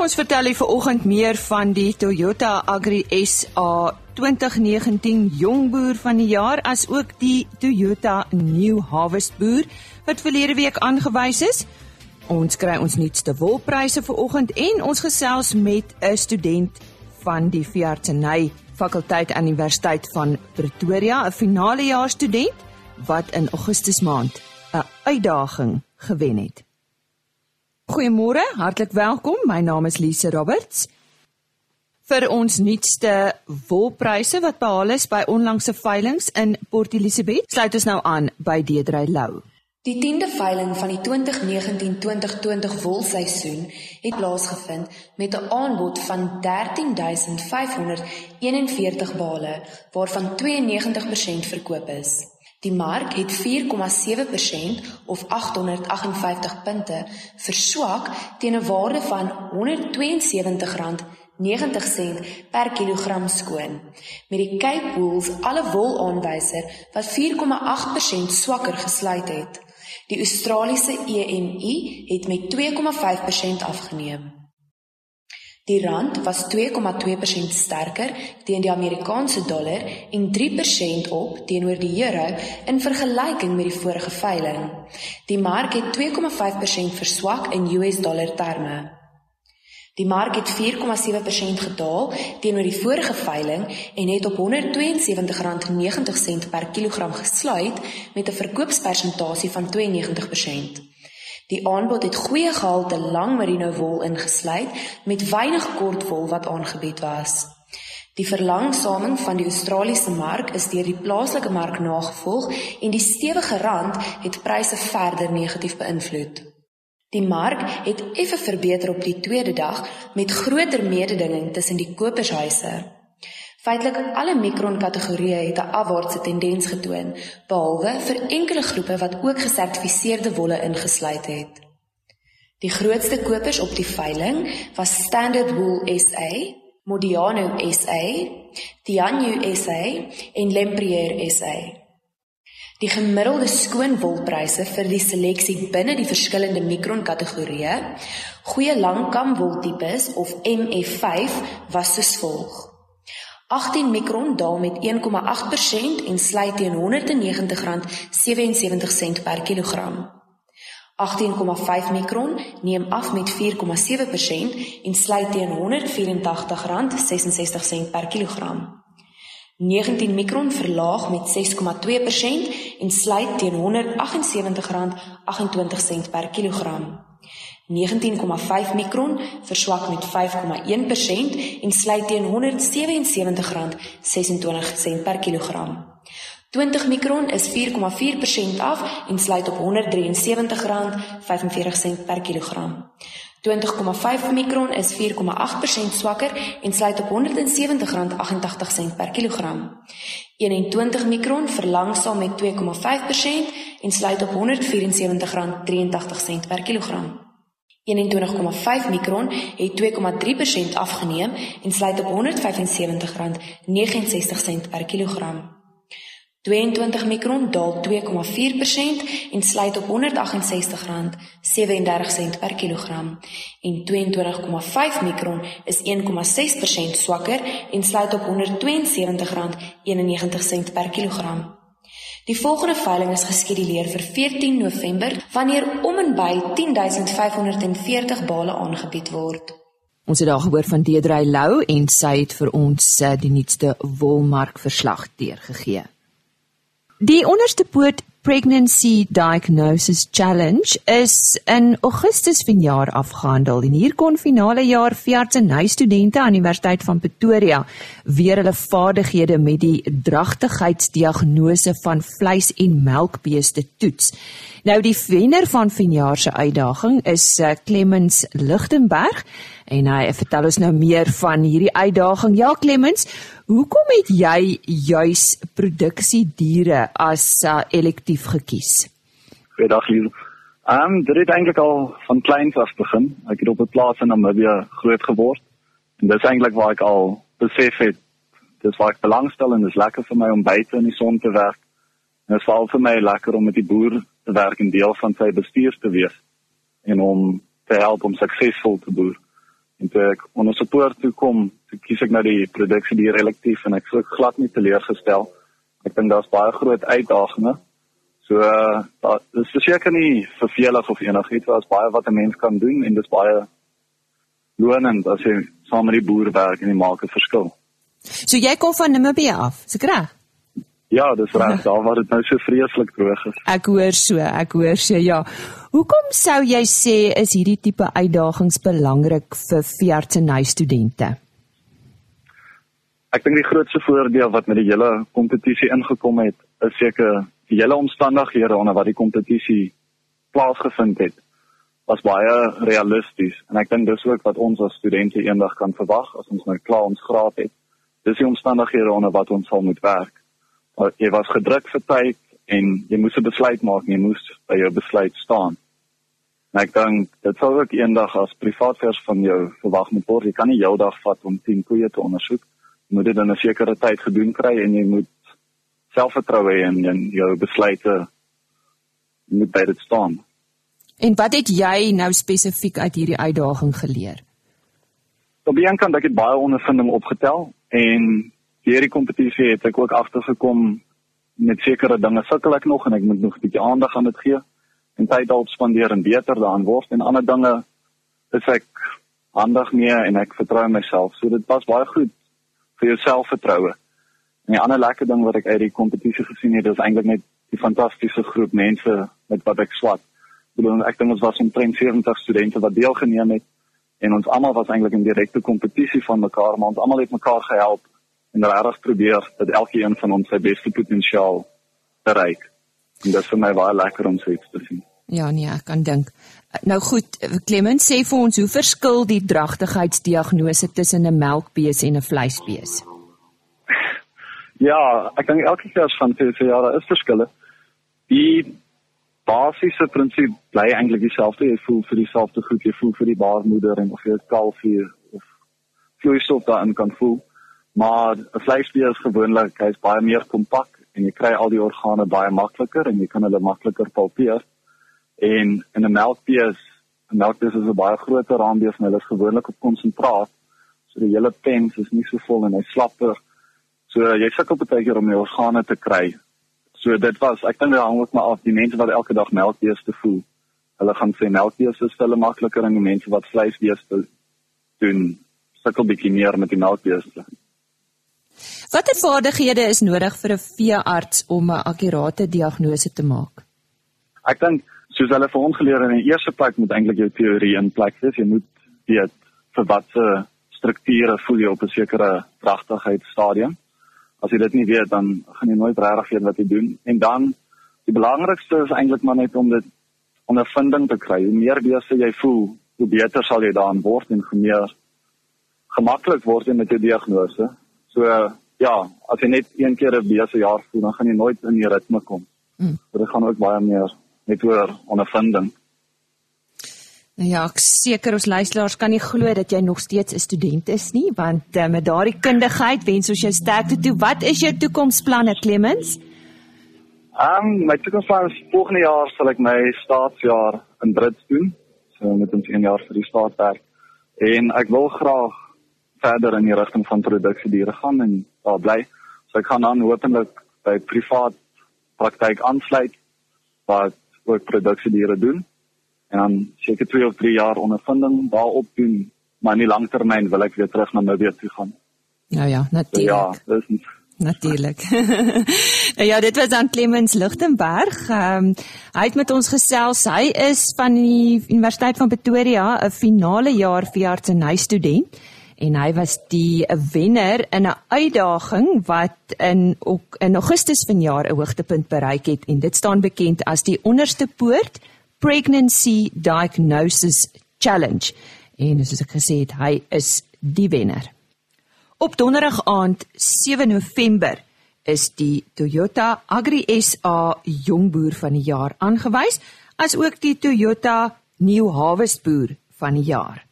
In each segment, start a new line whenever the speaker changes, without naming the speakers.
Ons vertel u vanoggend meer van die Toyota Agri SA 2019 Jongboer van die jaar as ook die Toyota New Harvest Boer wat verlede week aangewys is. Ons kry ons nuutste wolpryse vir oggend en ons gesels met 'n student van die veeartseny fakulteit aan Universiteit van Pretoria, 'n finale jaar student wat in Augustus maand 'n uitdaging gewen het. Goeiemôre, hartlik welkom. My naam is Lise Roberts. Vir ons nuutste wolpryse wat behaal is by onlangse veilinge in Port Elizabeth, sluit ons nou aan by Deedrey Lou.
Die 10de veiling van die 2019-2020 wolseisoen het plaasgevind met 'n aanbod van 13541 bale waarvan 92% verkoop is. Die mark het 4,7% of 858 punte verswak teen 'n waarde van R172 90 sent per kilogram skoon. Met die Cape Wools alle wol aanwyser wat 4,8% swakker gesluit het. Die Australiese EMU het met 2,5% afgeneem. Die rand was 2,2% sterker teen die Amerikaanse dollar en 3% op teenoor die euro in vergelyking met die vorige veiling. Die mark het 2,5% verswak in US dollar terme. Die mark het 4,7% gedaal teenoor die vorige veiling en het op R172.90 per kilogram gesluit met 'n verkoopspersentasie van 92%. Die aanbod het goeie gehalte lang merino wol ingesluit met weinig kort wol wat aangebied was. Die verlangsaming van die Australiese mark is deur die plaaslike mark nagevolg en die stewige rand het pryse verder negatief beïnvloed. Die mark het effe verbeter op die tweede dag met groter mededinging tussen die kopershuise. Feitelik alle mikron kategorieë het 'n afwaartse tendens getoon, behalwe vir enkele groepe wat ook gesertifiseerde wolle ingesluit het. Die grootste kopers op die veiling was Standard Wool SA, Modiano SA, Tianyu SA en Lempriere SA. Die gemiddelde skoonwolpryse vir die seleksie binne die verskillende mikron kategorieë, goeie langkam woltipes of MF5 was soos volg. 18 mikron daal met 1,8% en sluit teen R190.77 per kilogram. 18,5 mikron neem af met 4,7% en sluit teen R184.66 per kilogram. 19 mikron verlaag met 6,2% en sluit teen R178.28 per kilogram. 19,5 mikron verswak met 5,1% en sluit teen R177.26 per kilogram. 20 mikron is 4,4% af en sluit op R173.45 per kilogram. 20,5 mikron is 4,8% swakker en sluit op R170.88 per kilogram. 21 mikron verlangsaam met 2,5% en sluit op R174.83 per kilogram. 21,5 mikron het 2,3% afgeneem en sluit op R175.69 per kilogram. 22 mikron daal 2,4% en sluit op R168.37 per kilogram en 22,5 mikron is 1,6% swakker en sluit op R172.91 per kilogram. Die volgende veiling is geskeduleer vir 14 November wanneer om en by 10540 bale aangebied word.
Ons het daar gehoor van Deedrey Lou en sy het vir ons eh, die nuutste wolmark verslag deurgegee. Die onderste poot Pregnancy Diagnosis Challenge is in Augustus vanjaar afgehandel en hier kon finale jaar veeartseny studente aan Universiteit van Pretoria weer hulle vaardighede met die dragtigheidsdiagnose van vleis- en melkbeeste toets. Nou die wenner van vanjaar se uitdaging is eh, Clemens Lichtenberg en hy vertel ons nou meer van hierdie uitdaging. Ja Clemens, Hoekom het jy juis produksie diere as uh, elektief gekies?
Goeiedag hier. Ehm um, dit het eintlik al van kleins af begin. Ek het op 'n plaas in Namibië groot geword. En dis eintlik waar ek al besef het dis waar ek belangstel en dis lekker vir my om buite in die son te werk. En dit val vir my lekker om met die boer te werk en deel van sy bestuur te wees en om te help om suksesvol te boer. En toe ek onder support toe kom, kies ek nou die produksie die relatief en ek sou glad nie teleurgestel. Ek dink daar's baie groot uitdagings. So uh, dit is seker nie vervelig of enigiets, daar's baie wat 'n mens kan doen en dit is baie lonend as jy saam met die boer werk en jy maak 'n verskil.
So jy kom van Namibië af, is ek reg?
Ja, dis reg, daar waar dit nou so vreeslik droog is.
Ek hoor so, ek hoor so, ja. Hoekom sou jy sê is hierdie tipe uitdagings belangrik vir veeartseny studente?
Ek dink die grootste voordeel wat met die hele kompetisie ingekom het, is seker die hele omstandighede onder wat die kompetisie plaasgevind het was baie realisties en ek dink dis ook wat ons as studente eendag kan verwag as ons nou klaar ons graad het. Dis die omstandighede onder wat ons sal moet werk. Jy was gedruk vir tyd en jy moes 'n besluit maak, jy moes by jou besluit staan. En ek dink dit sal ook eendag as privaatvers van jou verwag moet word. Jy kan nie jou dag vat om 10 koeie te ondersoek. Jy moet dit in 'n sekere tyd gedoen kry en jy moet selfvertroue hê in, in jou besluite moet by dit staan.
En wat het jy nou spesifiek uit hierdie uitdaging geleer?
Op die een kant ek het baie ondervinding opgetel en hierdie kompetisie het ek ook agtergekom met sekere dinge sukkel ek nog en ek moet nog 'n bietjie aandag aan dit gee en tyd daarop spandeer en beter daarin word en ander dinge is ek handig mee en ek vertrou myself. So dit was baie goed vir jou selfvertroue. En die ander lekker ding wat ek uit die kompetisie gesien het, is eintlik net die fantastiese groep mense met wat ek swat. Bedoel ek dink ons was omtrent 70 studente wat deelgeneem het en ons almal was eintlik in direkte kompetisie van mekaar, maar ons almal het mekaar gehelp en regtig probeer dat elkeen van ons sy beste potensiaal bereik. En dit is vir my baie lekker om so iets te sien.
Ja nee, ek kan dink. Nou goed, Clement sê vir ons hoe verskil die dragtigheidsdiagnose tussen 'n melkbees en 'n vleisbees?
Ja, ek dink elke keer as van twee jare is verskille. Die basiese prinsip bly eintlik dieselfde. Jy voel vir dieselfde goed, jy voel vir die baarmoeder en of jy 'n kalfie of vloeistof daarin kan voel. Maar 'n vleisbees gewoonlik, hy's baie meer kompak en jy kry al die organe baie makliker en jy kan hulle makliker palpeer. En in 'n melkbees, 'n melkbees is 'n baie groter raambees en hulle is gewoonlik op konsentraat. So die hele pens is nie so vol en hy slapper. So jy sukkel baie keer om die organe te kry. So dit was, ek dink dit hang ook maar af die mense wat elke dag melkbees te voel. Hulle gaan sê melkbees is hulle makliker en die mense wat vleisbees doen sukkel bietjie meer met die melkbees.
Watter vaardighede is nodig vir 'n veearts om 'n akkurate diagnose te maak?
Ek dink soos hulle vir ons geleer in die eerste plek moet eintlik jou teorie in plek wees. Jy moet weet vir watter strukture voel jy op 'n sekere dragtigheidsstadium. As jy dit nie weet dan gaan jy nooit regtig weet wat jy doen. En dan die belangrikste is eintlik maar net om dit ondervinding te kry. Hoe meer beeste jy voel, hoe beter sal jy daarin word en hoe meer gemaklik word jy met jou diagnose. So ja, as jy net een keer 'n beeste jaar voel, dan gaan jy nooit in die ritme kom. Mm. Dit gaan ook baie meer net oor ondervinding.
Ja, ek seker ons luisteraars kan nie glo dat jy nog steeds 'n student is nie, want uh, met daardie kundigheid wens ons jou sterkte toe. Wat is jou toekomsplanne, Clemens?
Ehm, um, my toekomsplanne is volgende jaar sal ek my staatsjaar in Brits doen. So met 'n 1 jaar vir die staat werk. En ek wil graag verder in die rigting van produksiediere gaan en daar bly. So ek gaan dan hopelik by privaat praktyk aansluit wat ook produksiediere doen en dan seker 2 of 3 jaar ondervinding daarop doen maar in die langtermyn wil ek weer terug na Namibië toe gaan.
Nou ja, natuurlik.
So ja, dis
Natuurlik. ja, dit was dan Clemens Lichtenberg. Ehm um, hy het met ons gesels. Hy is van die Universiteit van Pretoria, 'n finale jaar veeartseny student en hy was die wenner in 'n uitdaging wat in ook in Augustus vanjaar 'n hoogtepunt bereik het en dit staan bekend as die onderste poort Pregnancy Diagnosis Challenge. En soos ek gesê het, hy is die wenner. Op donderdag aand 7 November is die Toyota Agri SA Jongboer van die jaar aangewys, asook die Toyota New Harvest Boer van die jaar.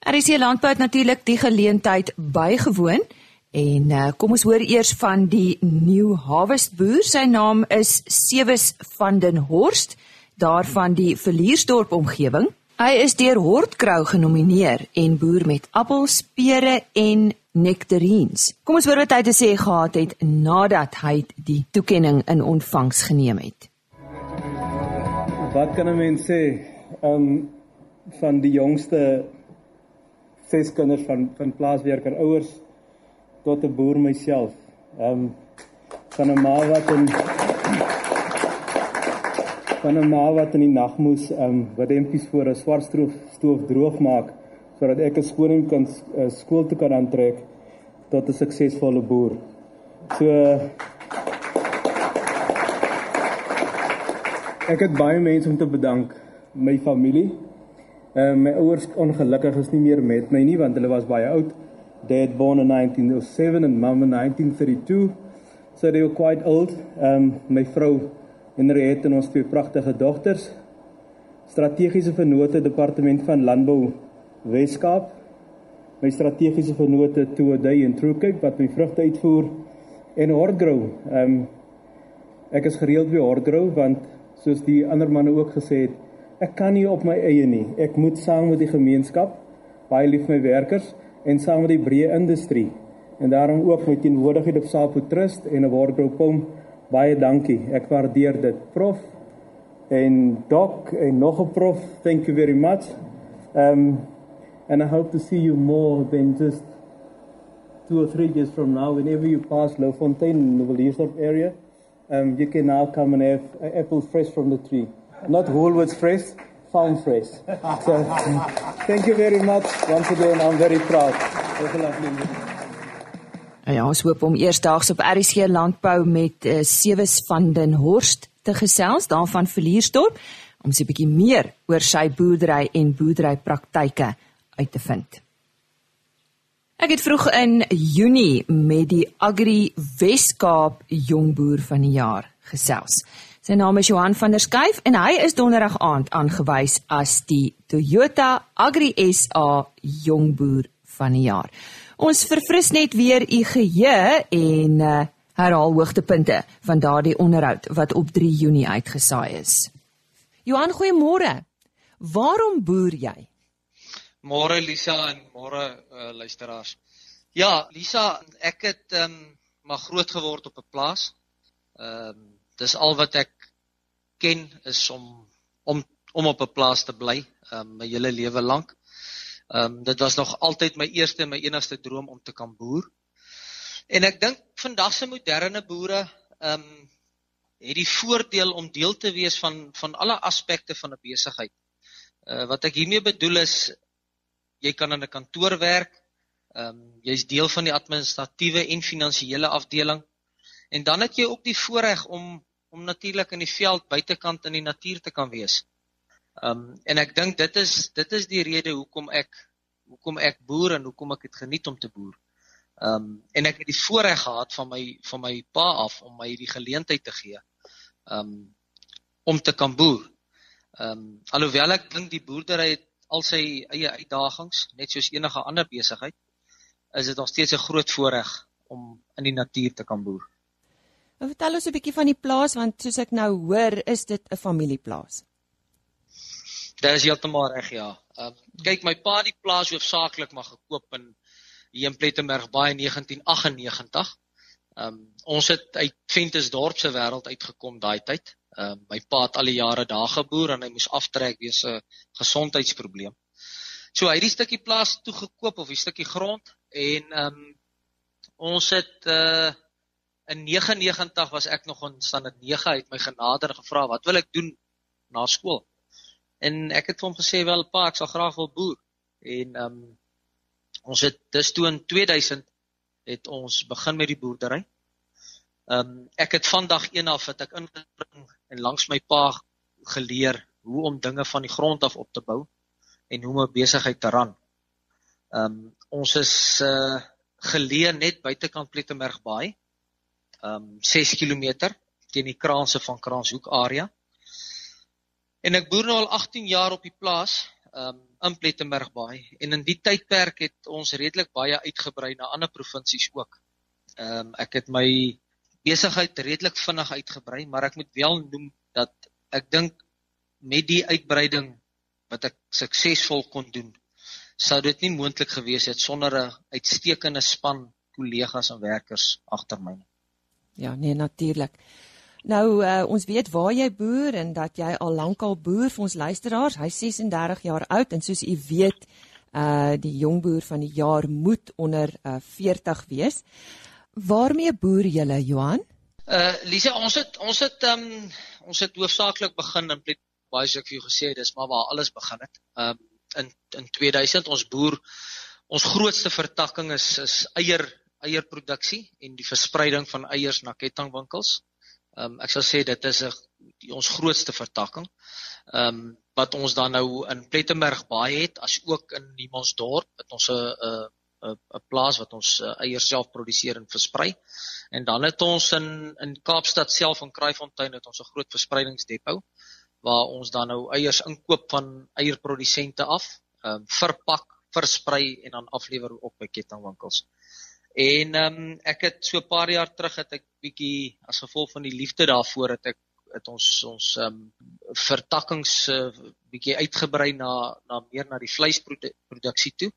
RC Landbou het natuurlik die geleentheid bygewoon en uh, kom ons hoor eers van die New Harvest boer. Sy naam is Sewes van den Horst daarvan die Verliersdorp omgewing. Hy is deur Hortkrou genomineer en boer met appels, pere en nektarines. Kom ons hoor wat hy te sê gehad het nadat hy die toekenning in ontvangs geneem het.
Wat kan 'n mens sê um van die jongste ses kinders van van plaaswerker ouers tot 'n boer myself. Um van 'n ma wat in van 'n ma wat in die nag moes um wadempies voor 'n swart stoof stoof droog maak sodat ek 'n skoning kan uh, skool toe kan aantrek tot 'n suksesvolle boer. So ek het baie mense om te bedank, my familie. Ehm uh, my ouers ongelukkig is nie meer met my nie want hulle was baie oud. Dad born in 1907 and mom in 1932. So they were quite old. Ehm um, my vrou Henriette en ons twee pragtige dogters. Strategiese vennote departement van landbou Weskaap. My strategiese vennote Toeday en Truecape wat my vrugte uitvoer en Hordgrow. Ehm um, ek is gereeld by Hordgrow want soos die ander manne ook gesê het, ek kan nie op my eie nie. Ek moet saam met die gemeenskap, baie lief my werkers en saam met die breë industrie en daarom ook my teenwoordigheid op Sapo Trust en 'n Hordgrow Pom Baie dankie. Ek waardeer dit. Prof en Doc en nog 'n prof. Thank you very much. Um and I hope to see you more than just two or three years from now whenever you pass Lofontein in the Villiersdorp area. Um you can now come and have apples fresh from the tree. Not Woolworths fresh, farm fresh. So thank you very much once again. I'm very proud. Have a lovely day.
Ja, ons hoop om eersdaags op RC Landbou met uh, Sewes van den Horst te gesels daarvan Verliersdorp om se bietjie meer oor sy boerdery en boerdery praktyke uit te vind. Ek het vroeg in Junie met die Agri Weskaap jongboer van die jaar gesels. Sy naam is Johan van der Schuyf en hy is donderdag aand aangewys as die Toyota Agri SA jongboer van die jaar. Ons verfris net weer u geheue en uh, herhaal hoogtepunte van daardie onderhoud wat op 3 Junie uitgesaai is. Johan, goeiemôre. Waarom boer jy?
Môre Lisa en môre uh, luisteraars. Ja, Lisa, ek het ehm um, maar groot geword op 'n plaas. Ehm um, dis al wat ek ken is om om om op 'n plaas te bly, um, my hele lewe lank. Ehm um, dit was nog altyd my eerste en my enigste droom om te kan boer. En ek dink vandag se moderne boere ehm um, het die voordeel om deel te wees van van alle aspekte van 'n besigheid. Uh wat ek hiermee bedoel is jy kan in 'n kantoor werk. Ehm um, jy's deel van die administratiewe en finansiële afdeling. En dan het jy ook die voorreg om om natuurlik in die veld buitekant in die natuur te kan wees. Ehm um, en ek dink dit is dit is die rede hoekom ek hoekom ek boer en hoekom ek dit geniet om te boer. Ehm um, en ek het die voorreg gehad van my van my pa af om my die geleentheid te gee. Ehm um, om te kan boer. Ehm um, alhoewel ek dink die boerdery het al sy eie uitdagings, net soos enige ander besigheid, is dit nog steeds 'n groot voorreg om in die natuur te kan boer.
Vertel ons 'n bietjie van die plaas want soos ek nou hoor, is dit 'n familieplaas.
Dit is heeltemal reg ja. Ehm uh, kyk my pa het die plaas hoofsaaklik maar gekoop in hier in Plettenberg baie 1998. Ehm um, ons het uit Ventersdorp se wêreld uitgekom daai tyd. Ehm uh, my pa het al die jare daar geboer en hy moes aftrek weens 'n gesondheidsprobleem. So hy het die stukkie plaas toe gekoop of die stukkie grond en ehm um, ons het uh in 99 was ek nog in standaard 9 uit my genader gevra wat wil ek doen na skool. En ek het vir hom gesê wel pa, ek sal graag wil boer. En ehm um, ons het dis toe in 2000 het ons begin met die boerdery. Ehm um, ek het vandag een af wat ek inbring en langs my pa geleer hoe om dinge van die grond af op te bou en hoe om 'n besigheid te ran. Ehm um, ons is uh geleë net buitekant Plettenberg Baai. Um, 6 km teen die kraanse van Kranshoek area. En ek boer nou al 18 jaar op die plaas, um in Plettenbergbaai en in die tydperk het ons redelik baie uitgebrei na ander provinsies ook. Um ek het my besigheid redelik vinnig uitgebrei, maar ek moet wel noem dat ek dink met die uitbreiding wat ek suksesvol kon doen, sou dit nie moontlik gewees het sonder 'n uitstekende span kollegas en werkers agter my nie.
Ja, nee natuurlik. Nou uh, ons weet waar jy boer en dat jy al lankal boer vir ons luisteraars. Hy 36 jaar oud en soos u weet, uh die jong boer van die jaar moet onder uh, 40 wees. Waarmee boer julle, Johan?
Uh Lise, ons het ons het um ons het hoofsaaklik begin in baie soos ek vir jou gesê het, dis maar waar alles begin het. Um in in 2000 ons boer ons grootste vertakking is is eier eierproduksie en die verspreiding van eiers na kettingwinkels. Um ek sal sê dit is 'n ons grootste vertakking. Um wat ons dan nou in Plettenberg baie het as ook in Niemandsdorp het ons 'n 'n 'n plaas wat ons eiers self produseer en versprei. En dan het ons in in Kaapstad self in Kraaifontein het ons 'n groot verspreidingsdepo waar ons dan nou eiers inkoop van eierprodusente af, ehm um, verpak, versprei en dan aflewer op by kettingwinkels. En ehm um, ek het so 'n paar jaar terug het ek bietjie as gevolg van die liefde daarvoor het ek het ons ons ehm um, vertakkings uh, bietjie uitgebrei na na meer na die vleisproduksie toe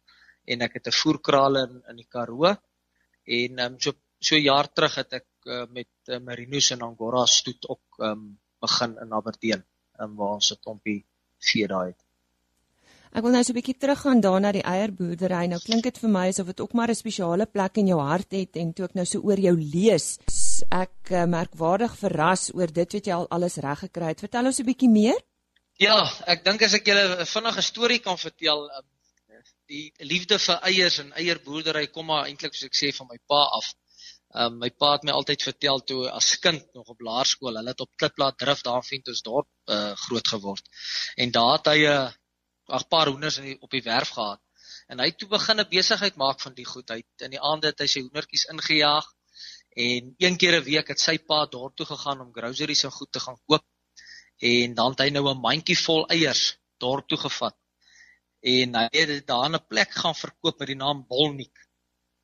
en ek het 'n voerkraal in in die Karoo en ehm um, so so jaar terug het ek uh, met uh, Merinos en Angora stoet ook ehm um, begin in Aberdeen um, waar ons 'n klompie vee daai het.
Ek wil nou so 'n bietjie teruggaan daarna die eierboerdery. Nou klink dit vir my asof dit ook maar 'n spesiale plek in jou hart het en toe ek nou so oor jou lees, ek uh, merkwaardig verras oor dit wat jy al alles reg gekry het. Vertel ons 'n bietjie meer.
Ja, ek dink as ek julle 'n vinnige storie kan vertel, um, die liefde vir eiers en eierboerdery kom maar eintlik soos ek sê van my pa af. Um, my pa het my altyd vertel toe as kind nog op laerskool, hulle het op Klipplaat drif daar vind ons dorp uh, groot geword. En daar het hy 'n uh, ag paar hoenders in die, op die werf gehad. En hy het toe begin 'n besigheid maak van die goed. Hy het in die aande het hy sy hoendertjies ingejaag en een keer 'n week het sy pa dorp toe gegaan om groceries en goed te gaan koop. En dan het hy nou 'n mandjie vol eiers dorp toe gevat en hy het daar 'n plek gaan verkoop met die naam Bolnik.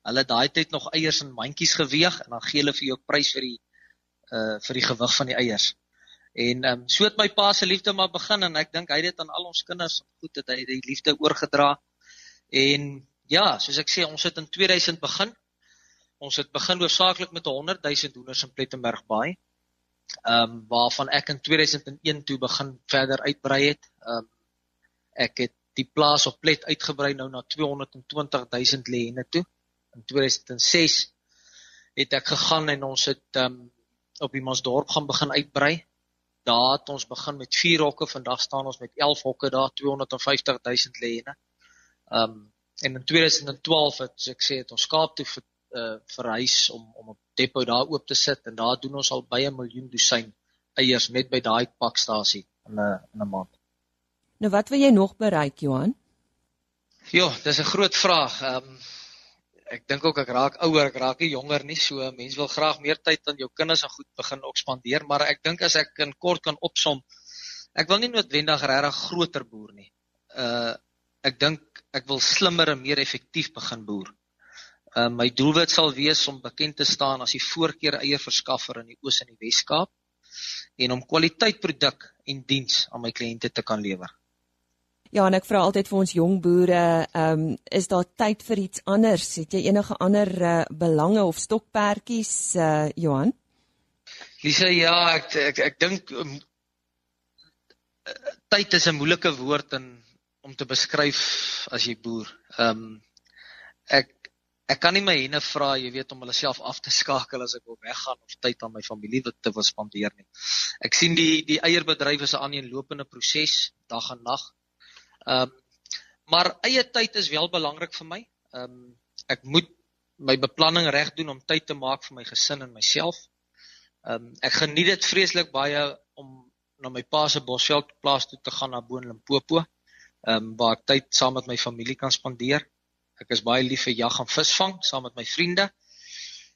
Hulle daai tyd nog eiers in mandjies geweeg en dan gee hulle vir jou prys vir die uh vir die gewig van die eiers. En ehm um, so het my pa se liefde maar begin en ek dink hy het dit aan al ons kinders goed het hy die liefde oorgedra. En ja, soos ek sê, ons het in 2000 begin. Ons het begin hoofsaaklik met 100 000 hoenders in Plettenberg Baai. Ehm um, waarvan ek in 2001 toe begin verder uitbrei het. Ehm um, ek het die plaas op Plet uitgebrei nou na 220 000 lêne toe. In 2006 het ek gegaan en ons het um, op die Mansdorp gaan begin uitbrei. Daar het ons begin met 4 hokke, vandag staan ons met 11 hokke daar, 250 000 lêne. Um en in 2012 het ek sê het ons Kaap toe vir uh, verhuis om om 'n depo daar oop te sit en daar doen ons al by 'n miljoen dosyn eiers net by daai pakstasie in 'n in 'n maand.
Nou wat wil jy nog bereik, Johan?
Ja, dis 'n groot vraag. Ehm um, ek dink ook ek raak ouer, ek raak nie jonger nie, so mense wil graag meer tyd aan jou kinders en goed begin ook spandeer, maar ek dink as ek in kort kan opsom, ek wil nie noodwendig regtig groter boer nie. Uh ek dink ek wil slimmer en meer effektief begin boer. Uh my doelwit sal wees om bekend te staan as die voorkeur eierverskaffer in die Oos en die Wes-Kaap en om kwaliteit produk en diens aan my kliënte te kan lewer.
Ja, en ek vra altyd vir ons jong boere, ehm um, is daar tyd vir iets anders? Het jy enige ander uh, belange of stokperdjies, uh, Johan?
Lisa, ja, ek ek, ek dink um, tyd is 'n moeilike woord in om te beskryf as jy boer. Ehm um, ek ek kan nie my henne vra, jy weet, om hulle self af te skakel as ek wil weggaan of tyd aan my familie te wil spandeer nie. Ek sien die die eierbedryf is 'n aaneenlopende proses, dag en nag. Ehm um, maar eie tyd is wel belangrik vir my. Ehm um, ek moet my beplanning reg doen om tyd te maak vir my gesin en myself. Ehm um, ek geniet dit vreeslik baie om na my pa se Bosveld plaas toe te gaan na Boon Limpopo. Ehm um, waar ek tyd saam met my familie kan spandeer. Ek is baie lief vir jag en visvang saam met my vriende.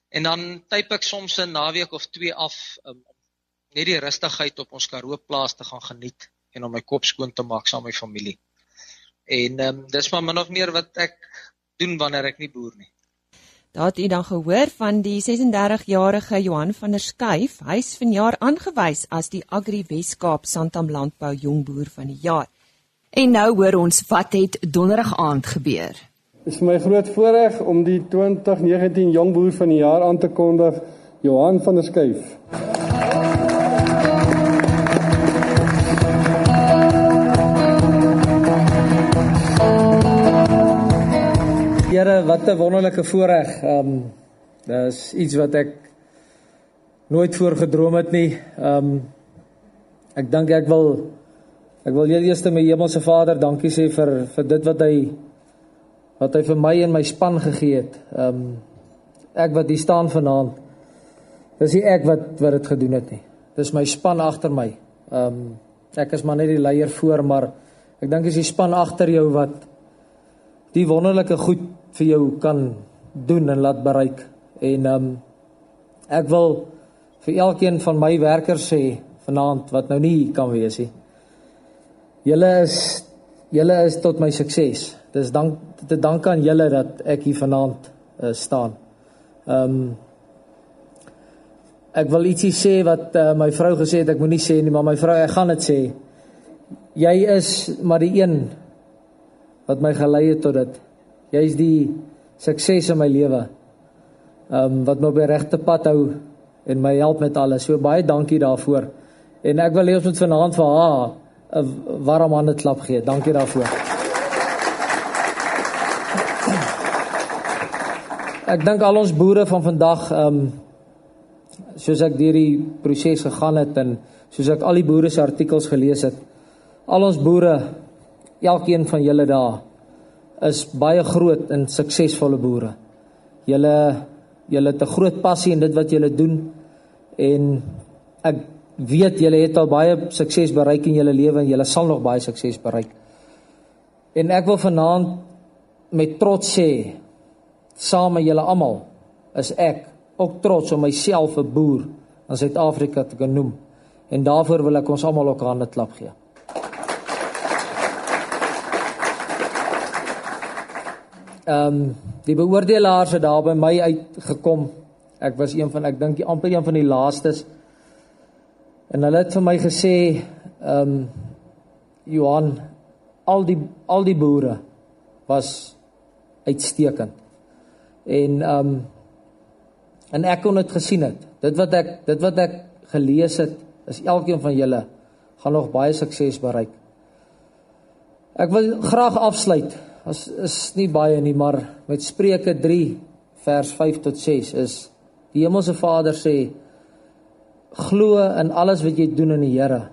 En dan typ ek soms 'n naweek of twee af um, om net die rustigheid op ons Karoo plaas te gaan geniet en om my kop skoon te maak saam met my familie. En ehm um, dis maar min of meer wat ek doen wanneer ek nie boer nie.
Daar het u dan gehoor van die 36-jarige Johan van der Skuyf. Hy's vanjaar aangewys as die Agri Weskaap Santam Landbou Jongboer van die jaar.
En nou hoor ons wat het donderdag aand gebeur.
Dit is my groot voorreg om die 2019 Jong Boer van die Jaar aan te kondig, Johan van der Schuyf.
Here, wat 'n wonderlike voorreg. Ehm um, dis iets wat ek nooit voorgedroom het nie. Ehm um, ek dink ek wil ek wil eers my hemelse Vader dankie sê vir vir dit wat hy wat hy vir my en my span gegee het. Ehm um, ek wat hier staan vanaand. Dis nie ek wat wat dit gedoen het nie. Dis my span agter my. Ehm um, ek is maar net die leier voor, maar ek dink dis die span agter jou wat die wonderlike goed vir jou kan doen en laat bereik. En ehm um, ek wil vir elkeen van my werkers sê vanaand wat nou nie kan wees nie. Julle is julle is tot my sukses. Dis dank te dank aan julle dat ek hier vanaand uh, staan. Ehm um, ek wil ietsie sê wat uh, my vrou gesê het ek moenie sê nie, maar my vrou ek gaan dit sê. Jy is maar die een wat my gelei het tot dit. Jy's die sukses in my lewe. Ehm um, wat my op die regte pad hou en my help met alles. So baie dankie daarvoor. En ek wil hê ons moet vanaand vir haar 'n warm hande klap gee. Dankie daarvoor. Ek dink al ons boere van vandag ehm um, soos ek deur die proses gegaan het en soos ek al die boere se artikels gelees het, al ons boere, elkeen van julle daar is baie groot en suksesvolle boere. Julle julle het 'n groot passie in dit wat julle doen en ek weet julle het al baie sukses bereik in julle lewe en julle sal nog baie sukses bereik. En ek wil vanaand met trots sê saam met julle almal is ek ook trots om myself 'n boer in Suid-Afrika te kan noem. En daarvoor wil ek ons almal ook hande klap gee. Ehm um, die beoordelaars het daar by my uitgekom. Ek was een van ek dink amper een van die laastes. En hulle het vir my gesê ehm um, Johan al die al die boere was uitstekend. En ehm um, en ek kon dit gesien het. Dit wat ek dit wat ek gelees het is elkeen van julle gaan nog baie sukses bereik. Ek wil graag afsluit as is nie baie nie, maar met Spreuke 3 vers 5 tot 6 is die Hemelse Vader sê glo in alles wat jy doen in die Here.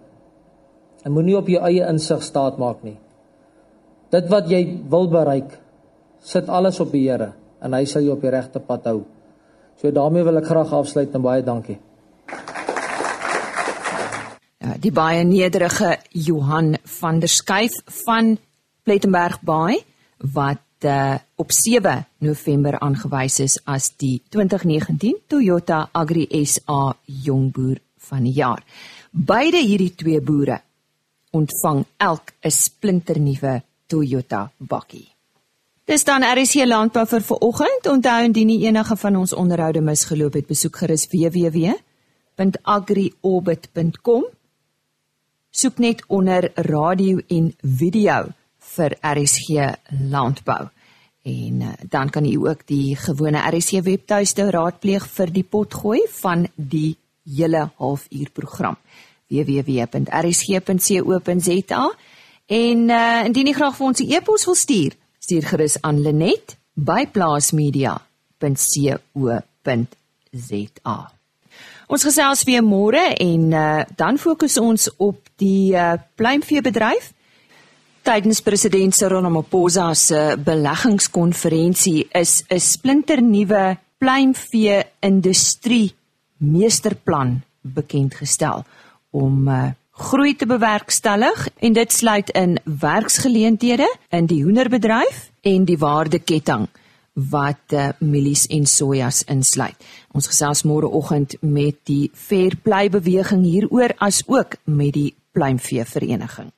En moenie op jou eie insig staat maak nie. Dit wat jy wil bereik, sit alles op die Here en hy sal jou op die regte pad hou. So daarmee wil ek graag afsluit en baie dankie.
Ja, die baie nederige Johan van der Schuyf van Plettenberg Baai wat uh, op 7 November aangewys is as die 2019 Toyota Agri SA Jongboer van die jaar. Beide hierdie twee boere ontvang elk 'n splinternuwe Toyota bakkie. Dis dan RC Landbou vir vanoggend. Onthou indien nie enige van ons onderhoude misgeloop het, besoek gerus www.agriorbit.com. Soek net onder radio en video vir RSG landbou. En uh, dan kan u ook die gewone RSC webtuiste raadpleeg vir die potgooi van die hele halfuur program www.rsg.co.za en uh, indien u graag vir ons 'n e-pos wil stuur, stuur gerus aan Lenet by plaasmedia.co.za. Ons gesels weer môre en uh, dan fokus ons op die uh, pluimveebedryf Tydens president Cyril Ramaphosa se beleggingskonferensie is 'n splinternuwe pluimvee industrie meesterplan bekend gestel om uh, groei te bewerkstellig en dit sluit in werksgeleenthede in die hoenderbedryf en die waardeketting wat uh, mielies en sojas insluit. Ons gesels môreoggend met die Fair Play beweging hieroor as ook met die pluimvee vereniging.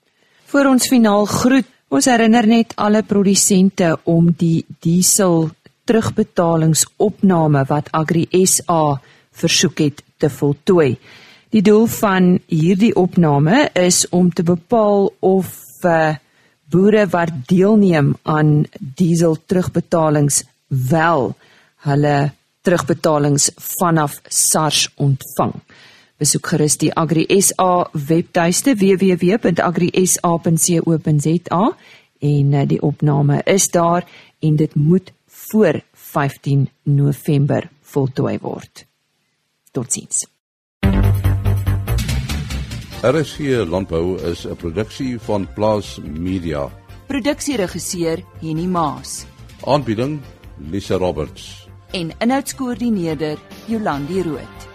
Voor ons finaal groet, ons herinner net alle produsente om die diesel terugbetalingsopname wat Agri SA versoek het te voltooi. Die doel van hierdie opname is om te bepaal of uh, boere wat deelneem aan diesel terugbetalings wel hulle terugbetalings vanaf SARS ontvang. Besoek gerus die Agri SA webtuiste www.agrisa.co.za en eh, die opname is daar en dit moet voor 15 November voltooi word. Totsiens.
RSG Landbou is 'n produksie van Plaas Media.
Produksieregisseur Henny Maas
Aanbieding Lisa Roberts.
en inhoudskoördineerder Jolandi Root.